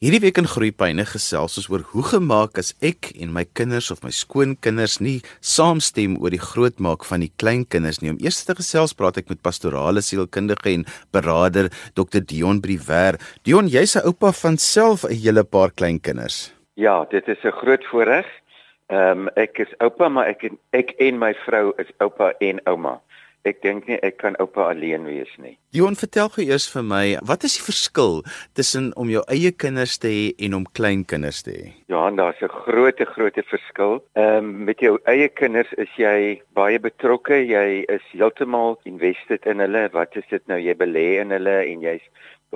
Hierdie week in Groepyne gesels ons oor hoe gemaak as ek en my kinders of my skoonkinders nie saamstem oor die grootmaak van die kleinkinders nie. Om eers te gesels praat ek met pastorale sielkundige en beraader Dr Dion Briwer. Dion, jy's 'n oupa van self 'n hele paar kleinkinders. Ja, dit is 'n groot voorreg. Ehm um, ek is oupa, maar ek ek en my vrou is oupa en ouma. Ek dink nie ek kan oupa alleen wees nie. Johan, vertel gou eers vir my, wat is die verskil tussen om jou eie kinders te hê en om kleinkinders te hê? Ja, daar's 'n groot, groot verskil. Ehm um, met jou eie kinders is jy baie betrokke, jy is heeltemal invested in hulle. Wat is dit nou jy belê in hulle en jy's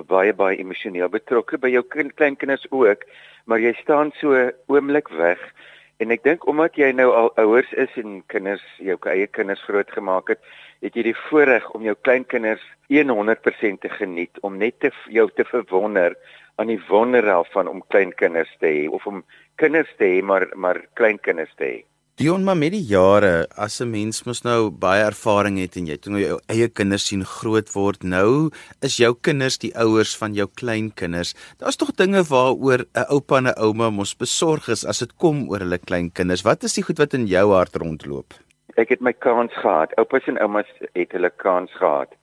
baie baie emosioneel betrokke by jou kind, kleinkinders ook, maar jy staan so oomblik weg En ek dink omdat jy nou al ouers is en kinders, jou eie kinders grootgemaak het, het jy die voorreg om jou kleinkinders 100% te geniet, om net te jou te verwonder aan die wonder daarvan om kleinkinders te hê of om kinders te hê maar maar kleinkinders te hê. Dion maar met die jare as 'n mens mos nou baie ervaring het en jy het nou jou eie kinders sien groot word nou is jou kinders die ouers van jou kleinkinders. Daar's tog dinge waaroor 'n oupa en 'n ouma mos besorg is as dit kom oor hulle kleinkinders. Wat is die goed wat in jou hart rondloop? Ek het my kans gehad. Oupas en oumas het hulle kans gehad.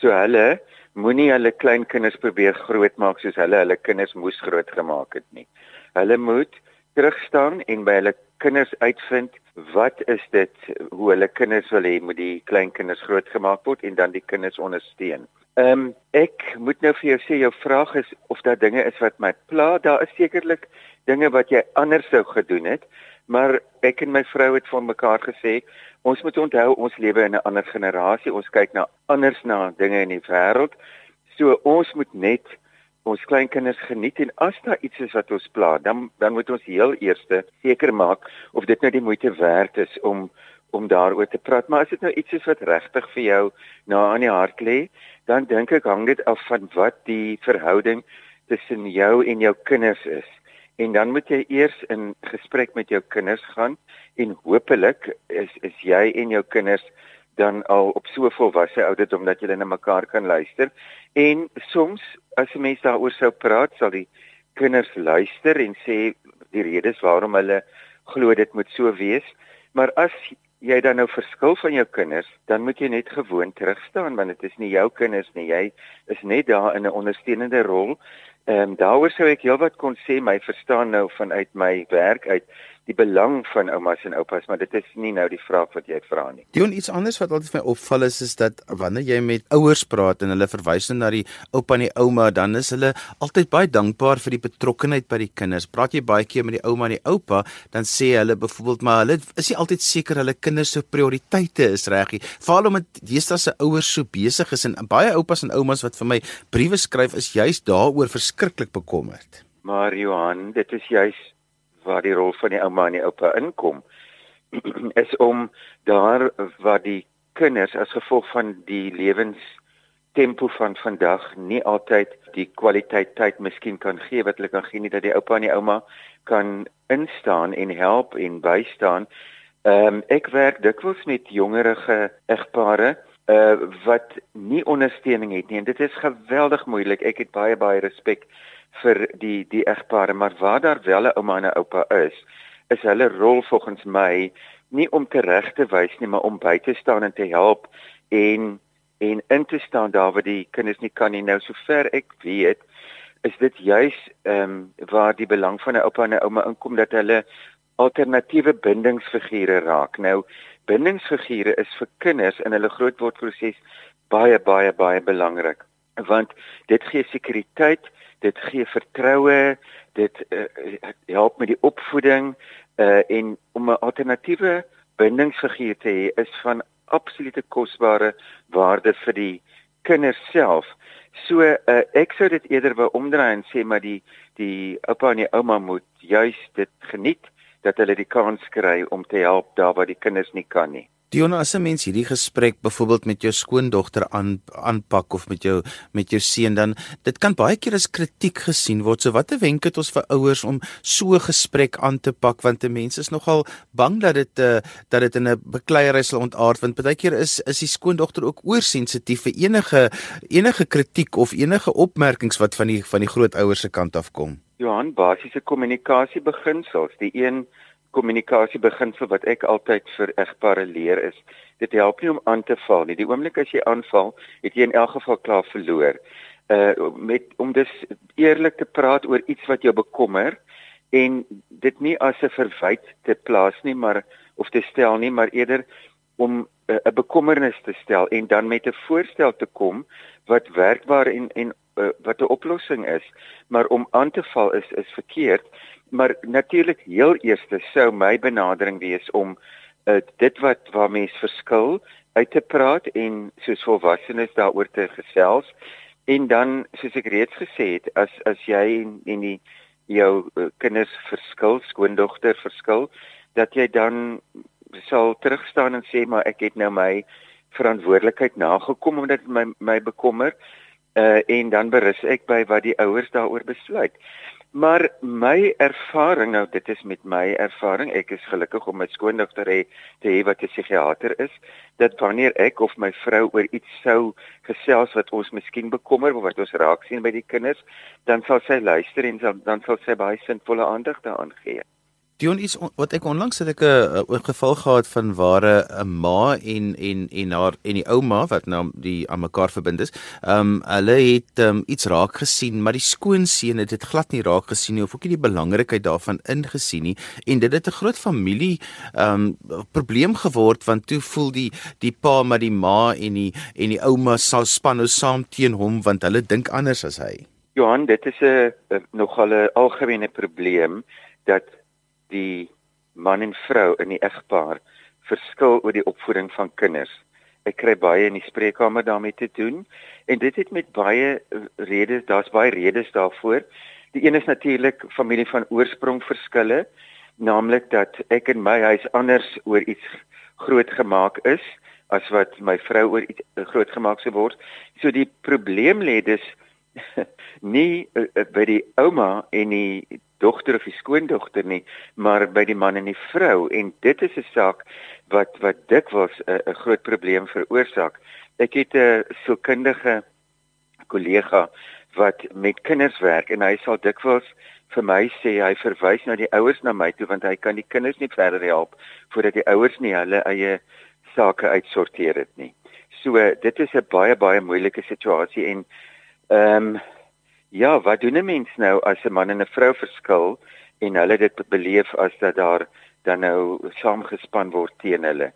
So hulle moenie hulle kleinkinders probeer grootmaak soos hulle hulle kinders moes grootgemaak het nie. Hulle moet terug staan en by hulle kinders uitvind wat is dit hoe hulle kinders wil hê moet die kleinkinders grootgemaak word en dan die kinders ondersteun. Ehm um, ek moet nou vir jou sê jou vraag is of daar dinge is wat my pla. Daar is sekerlik dinge wat jy anders sou gedoen het, maar ek en my vrou het vir mekaar gesê ons moet onthou ons lewe in 'n ander generasie. Ons kyk na anders na dinge in die wêreld. So ons moet net ons kleinkinders geniet en as daar iets is wat ons pla, dan dan moet ons heel eerste seker maak of dit nou die moeite werd is om om daaroor te praat. Maar as dit nou iets is wat regtig vir jou na aan die hart lê, dan dink ek hang dit af van wat die verhouding tussen jou en jou kinders is. En dan moet jy eers in gesprek met jou kinders gaan en hopelik is is jy en jou kinders dan al op so volwasse ouderdom dat julle na mekaar kan luister. En soms as 'n mens daaroor sou praat, sal die kinders luister en sê die redes waarom hulle glo dit moet so wees. Maar as jy dan nou verskil van jou kinders, dan moet jy net gewoon terugstaan want dit is nie jou kinders nie. Jy is net daar in 'n ondersteunende rol. Ehm um, daaroor sou ek heelwat kon sê my verstaan nou vanuit my werk uit die belang van oumas en oupas, maar dit is nie nou die vraag wat jy vra nie. Dion iets anders wat altyd vir my opval is is dat wanneer jy met ouers praat en hulle verwys na die oupa en die ouma, dan is hulle altyd baie dankbaar vir die betrokkeheid by die kinders. Praat jy baie keer met die ouma en die oupa, dan sê hulle byvoorbeeld maar hulle is nie altyd seker hulle kinders se prioriteite is reg nie. Veral omdat deesdae se ouers so besig is en baie oupas en oumas wat vir my briewe skryf is juis daaroor verskriklik bekommerd. Maar Johan, dit is juis waar die rol van die ouma en die oupa inkom is om daar waar die kinders as gevolg van die lewens tempo van vandag nie altyd die kwaliteit tyd miskien kan gee wat hulle kan gee nie dat die oupa en die ouma kan instaan en help en bystaan. Ehm um, ek werk dikwels met jongerige egpare uh wat nie ondersteuning het nie en dit is geweldig moeilik. Ek het baie baie respek vir die die egpare, maar waar daar wel 'n ouma en 'n oupa is, is hulle rol volgens my nie om te reg te wys nie, maar om by te staan en te help en en in te staan daar waar die kinders nie kan nie. Nou sover ek weet, is dit juis ehm um, waar die belang van 'n oupa en 'n ouma inkom dat hulle alternatiewe bindingsfigure raak. Nou bindingsfigure is vir kinders in hulle grootwordproses baie baie baie belangrik want dit gee sekuriteit dit gee vertroue, dit uh, help met die opvoeding uh, en om 'n alternatiewe bindingsfiguur te hê is van absolute kosbare waarde vir die kinders self. So uh, ek sou dit eerder wou omdraai en sê maar die die oupa en die ouma moet juis dit geniet dat hulle die kans kry om te help daar waar die kinders nie kan nie. Diona, as 'n mens hierdie gesprek byvoorbeeld met jou skoondogter aan aanpak of met jou met jou seun dan dit kan baie keer as kritiek gesien word. So watter wenk het ons vir ouers om so 'n gesprek aan te pak want 'n mens is nogal bang dat dit uh, dat dit in 'n bekleierery sal ontaard want baie keer is is die skoondogter ook oorsensitief vir enige enige kritiek of enige opmerkings wat van die van die grootouers se kant af kom. Johan, basiese kommunikasiebeginsels. Die een kommunikasiebeginsel wat ek altyd vir egpare leer is, dit help nie om aan te val nie. Die oomblik as jy aanval, het jy in elk geval klaar verloor. Uh met om dus eerlik te praat oor iets wat jou bekommer en dit nie as 'n verwyte te plaas nie, maar of te stel nie, maar eerder om uh, 'n bekommernis te stel en dan met 'n voorstel te kom wat werkbaar en en uh, wat 'n oplossing is, maar om aan te val is is verkeerd. Maar natuurlik heel eerste sou my benadering wees om uh, dit wat waar mens verskil uit te praat en soos volwassenes daaroor te gesels en dan soos ek reeds gesê het as as jy en, en die jou uh, kinders verskil skoondogter verskil dat jy dan sal terugstaan en sê maar ek het nou my verantwoordelikheid nagekom omdat my my bekommer uh, en dan berus ek by wat die ouers daaroor besluit. Maar my ervaring nou dit is met my ervaring ek is gelukkig om my skoondogter hê te hê wat 'n psigiater is dat wanneer ek of my vrou oor iets sou gesels wat ons miskien bekommer of wat ons raak sien by die kinders dan sal sy luister en dan sal sy baie sinvolle aandag daaraan gee. Dion iets wat ek onlangs het ek 'n geval gehad van waar 'n ma en en en haar en die ouma wat nou die aan mekaar verbind is. Ehm um, hulle het um, iets raak gesien, maar die skoonseun het dit glad nie raak gesien nie of ook nie die belangrikheid daarvan ingesien nie en dit het 'n groot familie ehm um, probleem geword want toe voel die die pa maar die ma en die en die ouma sal span nou saam teen hom want hulle dink anders as hy. Johan, dit is 'n nogal 'n algemene probleem dat die man en vrou in die egpaar verskil oor die opvoeding van kinders. Ek kry baie in die spreekkamer daarmee te doen en dit het met baie redes, daar's baie redes daarvoor. Die een is natuurlik familie van oorsprong verskille, naamlik dat ek in my huis anders oor iets groot gemaak is as wat my vrou oor iets groot gemaak sou word. So die probleem lê dus nie uh, by die ouma en die dogter of die skoondogter nie, maar by die man en die vrou en dit is 'n saak wat wat dikwels 'n groot probleem veroorsaak. Ek het 'n sielkundige kollega wat met kinders werk en hy sal dikwels vir my sê hy verwys na die ouers na my toe want hy kan die kinders nie verder help voordat die ouers nie hulle eie sake uitsorteer het nie. So dit is 'n baie baie moeilike situasie en ehm um, Ja, wat doen 'n mens nou as 'n man en 'n vrou verskil en hulle dit beleef as dat daar dan nou saamgespan word teen hulle.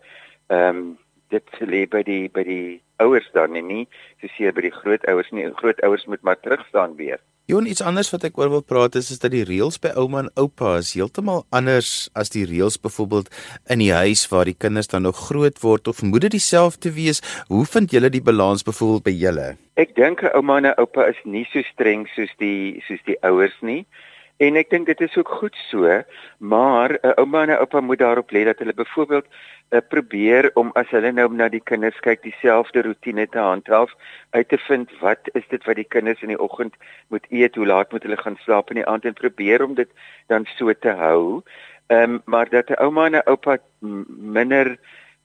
Ehm um, dit lê by die by die ouers dan nie, soos hier by die grootouers nie. Grootouers moet maar terugstaan weer. Johan, iets anders wat ek oor wil praat is is dat die reëls by ouma en oupa is heeltemal anders as die reëls byvoorbeeld in die huis waar die kinders dan nog groot word of moet dit dieselfde wees? Hoe vind julle die balans byvoorbeeld by julle? Ek dink 'n ouma en 'n oupa is nie so streng soos die soos die ouers nie. En ek dink dit is ook goed so, maar 'n ouma en 'n oupa moet daarop let dat hulle byvoorbeeld uh, probeer om as hulle nou na die kinders kyk dieselfde rotine te handhaaf, uit te vind wat is dit wat die kinders in die oggend moet eet, hoe laat moet hulle gaan slaap in die aand en probeer om dit dan so te hou. Ehm um, maar dat 'n ouma en 'n oupa minder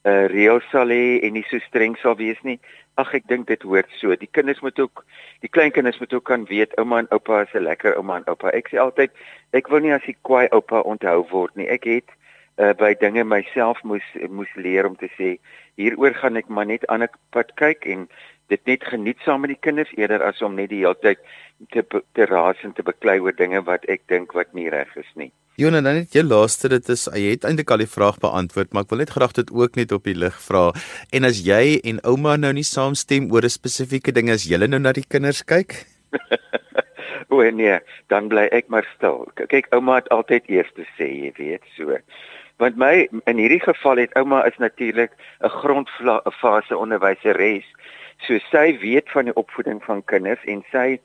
uh, reëls sal hê en nie so streng sal wees nie. Ag ek dink dit hoort so. Die kinders moet ook die kleinkinders moet ook kan weet ouma en oupa is 'n lekker ouma en oupa. Ek sê altyd ek wil nie as die kwaai oupa onthou word nie. Ek het uh, by dinge myself moes moes leer om te sê hieroor gaan ek maar net aan 'n pad kyk en dit net geniet saam met die kinders eerder as om net die hele tyd te te raas en te beklei oor dinge wat ek dink wat nie reg is nie. Jona, dan net jy laaste dit is jy het eintlik al die vraag beantwoord, maar ek wil net graag dit ook net op die lig vra. En as jy en ouma nou nie saamstem oor 'n spesifieke ding as julle nou na die kinders kyk? o nee, dan bly ek maar stil. Kyk, ouma het altyd eers te sê, jy weet, so. Want my in hierdie geval het ouma is natuurlik 'n grondfase onderwyseres. So sy weet van die opvoeding van kinders en sy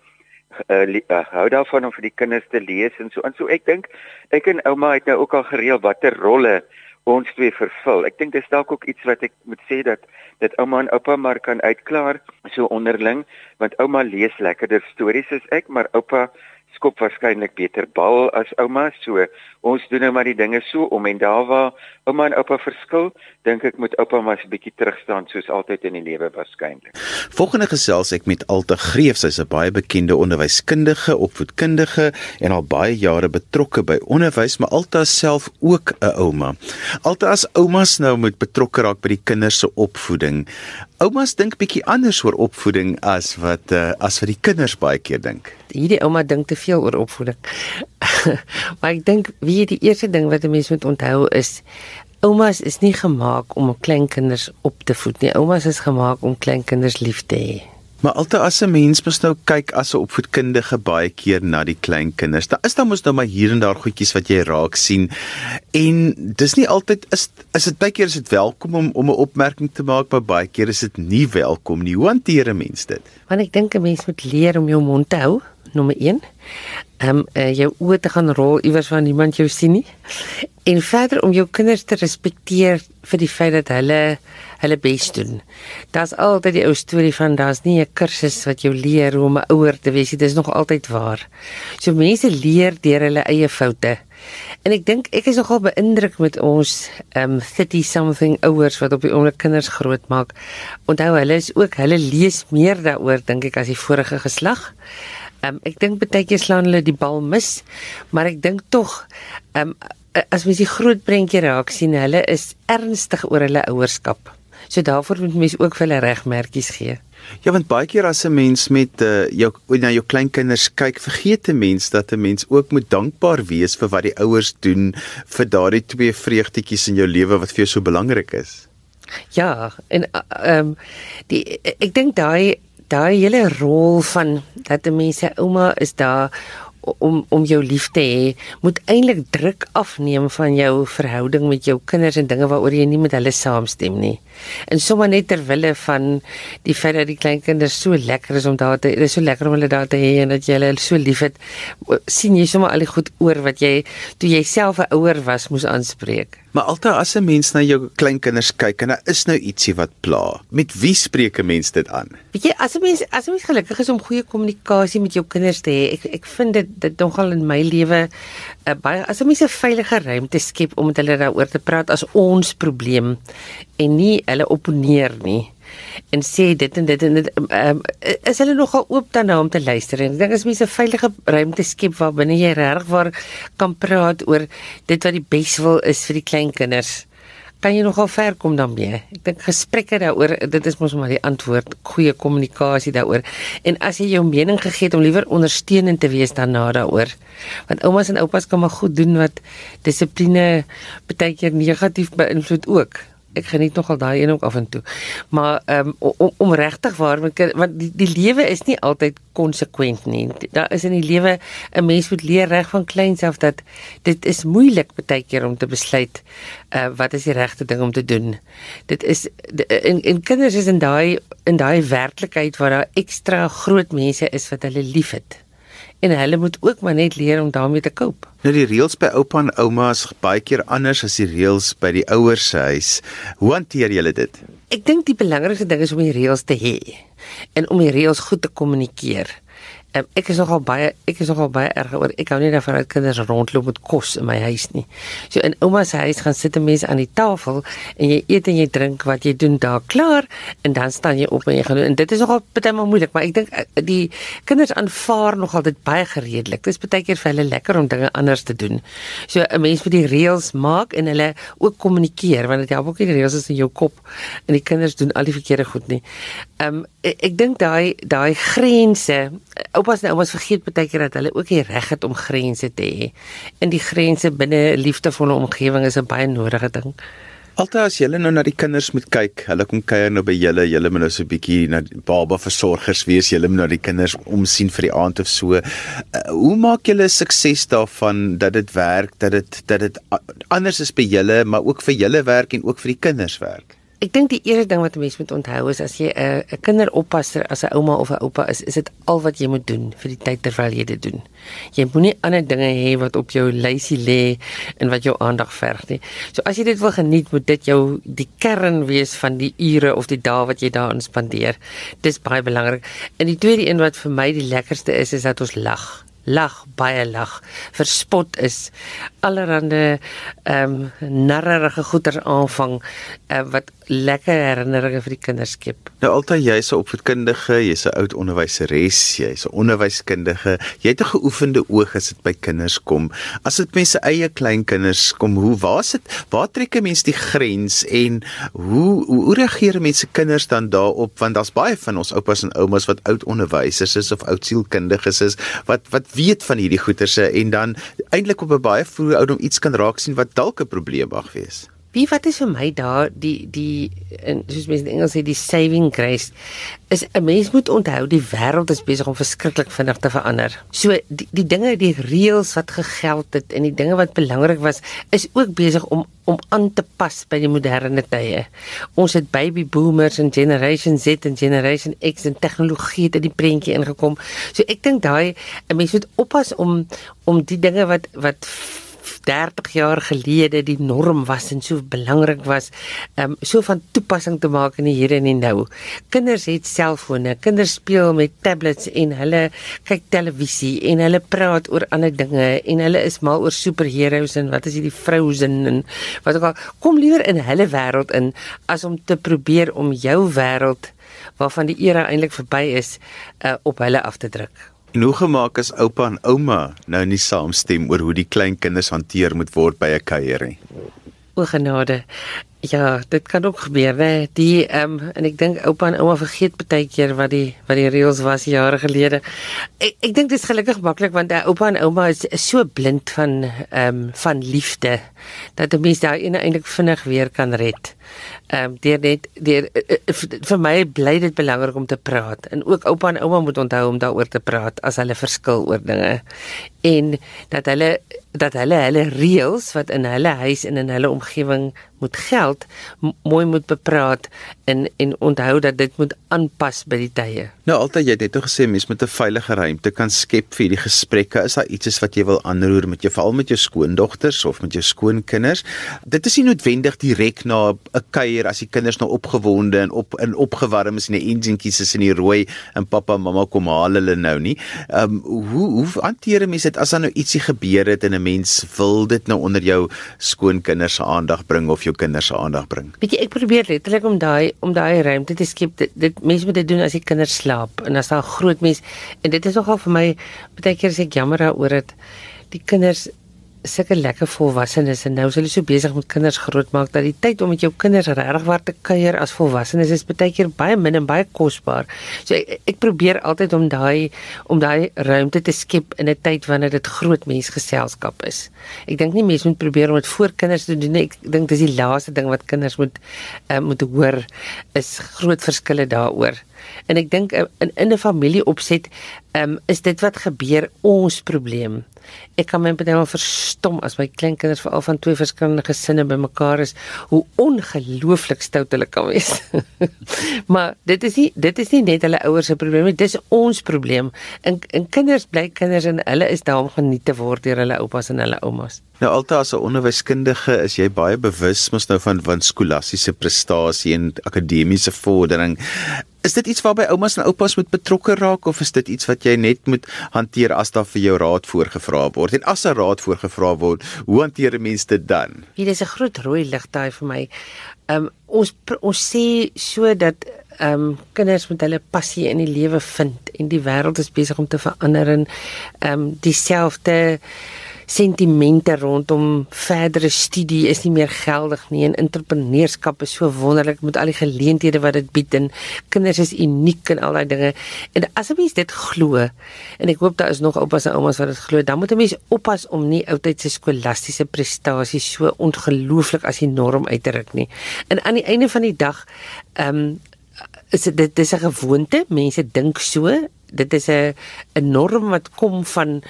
uh, uh, hou daarvan om vir die kinders te lees en so en so ek dink ek en ouma het nou ook al gereël watter rolle ons twee vervul. Ek dink dis dalk ook iets wat ek moet sê dat dit ouma en oupa maar kan uitklaar so onderling want ouma lees lekkerder stories as ek, maar oupa skop waarskynlik beter bal as ouma. So ons doen nou maar die dinge so om en daar waar ouma en oupa verskil, dink ek moet oupa maar 'n bietjie terugstaan soos altyd in die lewe waarskynlik. Volgende gesels ek met Alta Greef, sy's 'n baie bekende onderwyskundige, opvoedkundige en al baie jare betrokke by onderwys, maar Alta self ook 'n ouma. Alta as oumas nou moet betrokke raak by die kinders se opvoeding. Oumas dink bietjie anders oor opvoeding as wat uh, as wat die kinders baie keer dink. Hierdie ouma dink te veel oor opvoeding. maar ek dink wie die eerste ding wat 'n mens moet onthou is oumas is nie gemaak om kleinkinders op te voed nie. Oumas is gemaak om kleinkinders lief te hê. Maar altyd as 'n mens mos nou kyk as 'n opvoedkundige baie keer na die kleinkinders. Daar is dan mos nou maar hier en daar goedjies wat jy raak sien. En dis nie altyd is is dit baie keer is dit welkom om om 'n opmerking te maak, maar baie keer is dit nie welkom nie. Hoe hanteer 'n mens dit? Want ek dink 'n mens moet leer om jou mond te hou, nommer 1 um, uh, jou oë te gaan rol iewers waar niemand jou sien nie. En verder om jou kinders te respekteer vir die feit dat hulle hulle bes doen. Daar's altyd die ou storie van daar's nie 'n kursus wat jou leer hoe om 'n ouer te wees nie. Dit is nog altyd waar. So mense leer deur hulle eie foute. En ek dink ek is nogal beïndruk met ons um 30 something ouers wat op die oomblik kinders grootmaak. Onthou hulle is ook hulle lees meer daaroor dink ek as die vorige geslag. Um, ek dink baie keer slaan hulle die bal mis, maar ek dink tog um, as mens die groot prentjie raak sien, hulle is ernstig oor hulle ouerskap. So daarvoor moet mens ook vir hulle regmerkies gee. Ja, want baie keer as 'n mens met uh, jou na jou kleinkinders kyk, vergeet 'n mens dat 'n mens ook moet dankbaar wees vir wat die ouers doen vir daardie twee vreugdetjies in jou lewe wat vir jou so belangrik is. Ja, en ehm um, die ek dink daai daai hele rol van dat 'n mens se ouma is daar om om jou lief te hê, moet eintlik druk afneem van jou verhouding met jou kinders en dinge waaroor jy nie met hulle saamstem nie. En sommer net ter wille van die feit dat die kleinkinders so lekker is om daar te is so lekker om hulle daar te hê en dat jy hulle so liefhet, sien jy sommer al die goed oor wat jy toe jy self 'n ouer was moes aanspreek. Maar altyd as 'n mens na jou kleinkinders kyk en daar is nou ietsie wat pla, met wie spreek 'n mens dit aan? Weet jy, as 'n mens as 'n mens gelukkig is om goeie kommunikasie met jou kinders te hê, ek ek vind dit dit nogal in my lewe uh, baie as 'n mens 'n veilige ruimte skep om met hulle daaroor te praat as ons probleem en nie hulle opponeer nie en sê dit en dit en dit um, is hulle nogal oop daarna om te luister. En ek dink as mense 'n veilige ruimte skep waar binne jy regwaar kan praat oor dit wat die bes wil is vir die kleinkinders kan jy nogal ver kom daarmee? Ek dink gesprekke daaroor dit is mos maar die antwoord. Goeie kommunikasie daaroor. En as jy jou mening gegee het om liewer ondersteunend te wees daarna daaroor. Want oumas en oupas kan maar goed doen wat dissipline baie keer negatief beïnvloed ook ek geniet nogal daai een ook af en toe. Maar ehm um, om, om regtig waar want die, die lewe is nie altyd konsekwent nie. Daar is in die lewe 'n mens moet leer reg van kleins af dat dit is moeilik baie keer om te besluit uh wat is die regte ding om te doen. Dit is in in kinders is in daai in daai werklikheid waar daar ekstra groot mense is wat hulle liefhet en hulle moet ook maar net leer om daarmee te koop. Nou die reëls by oupa en ouma is baie keer anders as die reëls by die ouers se huis. Hoe hanteer julle dit? Ek dink die belangrikste ding is om die reëls te hê en om die reëls goed te kommunikeer. Um, ek is nogal baie ek is nogal baie erg oor ek hou nie daarvan dat kinders rondloop met kos in my huis nie. So in ouma se huis gaan sit 'n mens aan die tafel en jy eet en jy drink wat jy doen daar klaar en dan staan jy op en jy gaan doen en dit is nogal baie maar moeilik, maar ek dink eh, die kinders aanvaar nogal dit baie gereedelik. Dit is baie keer vir hulle lekker om dinge anders te doen. So 'n mens moet die reëls maak en hulle ook kommunikeer want dit help ook nie die reëls is in jou kop en die kinders doen al die verkeerde goed nie. Ehm um, ek, ek dink daai daai grense oupas en oumas vergeet baie keer dat hulle ook die reg het om grense te hê. En die grense binne 'n liefdevolle omgewing is 'n baie nodige ding. Altyd as jy nou na die kinders moet kyk, hulle kom kuier nou by julle, julle moet nou so 'n bietjie na baba versorgers wees, julle moet na die kinders omsien vir die aand of so. Uh, hoe maak julle sukses daarvan dat dit werk, dat dit dat dit anders is by julle, maar ook vir julle werk en ook vir die kinders werk? Ek dink die eerste ding wat 'n mens moet onthou is as jy 'n 'n kinderoppasser as 'n ouma of 'n oupa is, is dit al wat jy moet doen vir die tyd terwyl jy dit doen. Jy moenie ander dinge hê wat op jou lysie lê en wat jou aandag verg nie. So as jy dit wil geniet, moet dit jou die kern wees van die ure of die dae wat jy daarin spandeer. Dis baie belangrik. En die tweede een wat vir my die lekkerste is, is dat ons lag lag baie lag verspot is allerhande ehm um, narrige goeters aanvang uh, wat lekker herinneringe vir die kinders skep. Nou altyd jy's 'n opvoedkundige, jy's 'n oud onderwyseres, jy's 'n onderwyskundige. Jy het 'n geoefende oog as dit by kinders kom. As dit mense eie kleinkinders kom, hoe waar's dit? Waar trek 'n mens die grens en hoe hoe, hoe reageer mense kinders dan daarop want daar's baie van ons oupas en oumas wat oud onderwysers is of oud sielkundiges is wat wat weet van hierdie goeterse en dan eintlik op 'n baie vroeë ouderdom iets kan raak sien wat dalk 'n probleem mag wees. Wie wat is vir my daar die die in soos mense in Engels sê die saving grace is 'n mens moet onthou die wêreld is besig om verskriklik vinnig te verander. So die die dinge die reëls wat gegeld het en die dinge wat belangrik was is ook besig om om aan te pas by die moderne tye. Ons het baby boomers en generation Z en generation X en tegnologie het in die prentjie ingekom. So ek dink daai 'n mens moet oppas om om die dinge wat wat 30 jaar gelede die norm was en so belangrik was, um so van toepassing te maak in die hier en die nou. Kinders het selfone, kinders speel met tablets en hulle kyk televisie en hulle praat oor ander dinge en hulle is mal oor superheroes en wat is hierdie Frozen en wat ook al. Kom liewer in hulle wêreld in as om te probeer om jou wêreld waarvan die era eintlik verby is uh, op hulle af te druk. En hoe gemaak is oupa en ouma nou nie saamstem oor hoe die klein kinders hanteer moet word by 'n kuierie? O genade. Ja, dit kan ook gebeur, hè. Die ehm um, en ek dink oupa en ouma vergeet baie keer wat die wat die reëls was jare gelede. Ek ek dink dit is gelukkig maklik want uh, oupa en ouma is, is so blind van ehm um, van liefde dat 'n mens daai eintlik vinnig weer kan red ehm um, deur net deur uh, uh, vir my bly dit belangrik om te praat en ook oupa en ouma moet onthou om daaroor te praat as hulle verskil oor dinge en dat hulle dat hulle hulle reëls wat in hulle huis en in hulle omgewing moet geld mooi moet bepraat en en onthou dat dit moet aanpas by die tye. Nou altyd jy het net gesê mens moet 'n veilige ruimte kan skep vir hierdie gesprekke. Is daar iets wat jy wil aanroer met jou veral met jou skoondogters of met jou skoonkinders? Dit is nie noodwendig direk na 'n kuier as die kinders nou opgewonde en op in opgewarm is en die enjinkies is in die rooi en pappa en mamma kom haal hulle nou nie. Ehm um, hoe hoe hanteer mense dit as daar nou ietsie gebeur het en 'n mens wil dit nou onder jou skoonkinders se aandag bring of jou kinders se aandag bring? Weet jy, ek probeer letterlik om daai om daai ruimte te skep. Dit, dit mense moet dit doen as die kinders slaap en as daar groot mense en dit is nogal vir my baie keer sê ek jammer daaroor dat die kinders sulke lekker volwassenes en nou is hulle so besig met kinders grootmaak dat die tyd om met jou kinders regtig waar te kuier as volwassenes is baie keer baie min en baie kosbaar. So ek, ek probeer altyd om daai om daai ruimte te skep in 'n tyd wanneer dit groot mensgeselskap is. Ek dink nie mense moet probeer om dit voor kinders te doen nie. Ek dink dis die laaste ding wat kinders moet uh, moet hoor is groot verskille daaroor. En ek dink uh, in in 'n familie opset um, is dit wat gebeur ons probleem. Ek kan my baie verstom as my kleinkinders veral van twee verskillende gesinne bymekaar is, hoe ongelooflik stout hulle kan wees. maar dit is nie dit is nie net hulle ouers se probleem nie, dis ons probleem. En, en kinders bly kinders en hulle is daar om geniet te word deur hulle oupas en hulle oumas. Nou altyd as 'n onderwyskundige is jy baie bewus mos nou van van skolastiese prestasie en akademiese vordering. Is dit iets waarby oumas en oupas moet betrokke raak of is dit iets wat jy net moet hanteer as daar vir jou raad voorgevra word? En as 'n raad voorgevra word, hoe hanteer 'n mens dit dan? Hier is 'n groot rooi lig daai vir my. Ehm um, ons ons sê so dat ehm um, kinders moet hulle passie in die lewe vind en die wêreld is besig om te verander en ehm um, dieselfde sentimente rondom verdere studie is nie meer geldig nie en entrepreneurskap is so wonderlik met al die geleenthede wat dit bied en kinders is uniek en al daai dinge. En as 'n mens dit glo en ek hoop daar is nog oupas en oumas wat dit glo dan moet 'n mens oppas om nie oudtydse skolastiese prestasies so ongelooflik as die norm uit te ruk nie. En aan die einde van die dag ehm um, is dit dit is 'n gewoonte. Mense dink so. Dit is 'n 'n norm wat kom van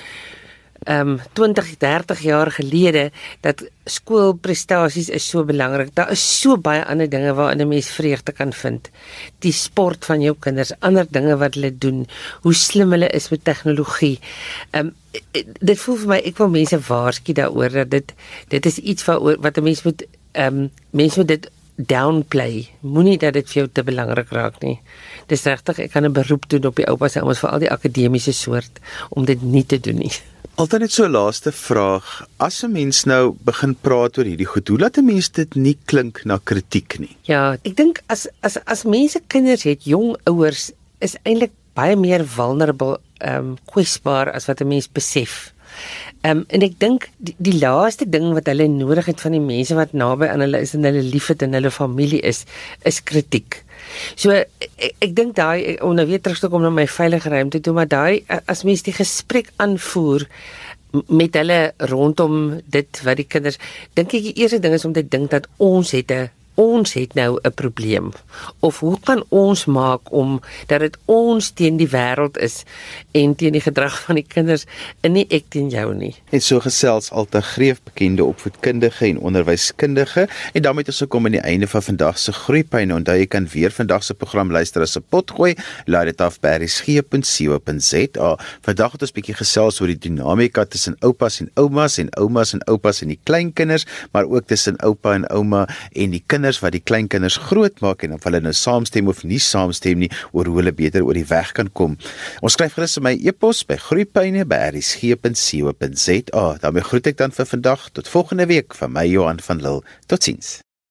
ehm um, 20, 30 jaar gelede dat skoolprestasies is so belangrik. Daar is so baie ander dinge waarin 'n mens vreugde kan vind. Die sport van jou kinders, ander dinge wat hulle doen, hoe slim hulle is met tegnologie. Ehm um, dit voel vir my ek wil mense waarsku daaroor dat dit dit is iets wat wat 'n mens moet ehm um, mense moet dit downplay. Moenie dat dit vir jou te belangrik raak nie. Dis regtig ek kan 'n beroep doen op die oupas en oumas vir al die akademiese soort om dit nie te doen nie. Altyd net so 'n laaste vraag. As 'n mens nou begin praat oor hierdie goed, hoe laat 'n mens dit nie klink na kritiek nie? Ja, ek dink as as as mense kinders het, jong ouers is eintlik baie meer vulnerable, ehm um, kwesbaar as wat 'n mens besef. Ehm um, en ek dink die, die laaste ding wat hulle nodig het van die mense wat naby aan hulle is en hulle liefhet en hulle familie is, is kritiek. So ek, ek dink daai om nou weer terug te kom na my veilige ruimte toe, maar daai as mens die gesprek aanvoer met hulle rondom dit wat die kinders dink ek die eerste ding is om te dink dat ons het 'n ons het nou 'n probleem of hoe kan ons maak om dat dit ons teen die wêreld is en teen die gedrag van die kinders en nie ek teen jou nie. En so gesels altyd greef bekende opvoedkundige en onderwyskundige en daarmee het ons gekom aan die einde van vandag se groeipyne. Onthou jy kan weer vandag se program luister as 'n potgooi. Laat dit af by resgep.co.za. Vandag het ons bietjie gesels oor die dinamika tussen oupas en oumas en oumas en oupas en die kleinkinders, maar ook tussen oupa en ouma en die kinders kinders wat die kleinkinders grootmaak en of hulle nou saamstem of nie saamstem nie oor hoe hulle beter oor die weg kan kom. Ons skryf gerus in my e-pos by groeipyne@rsg.co.za. daarmee groet ek dan vir vandag tot volgende week van my Johan van Lille. Totsiens.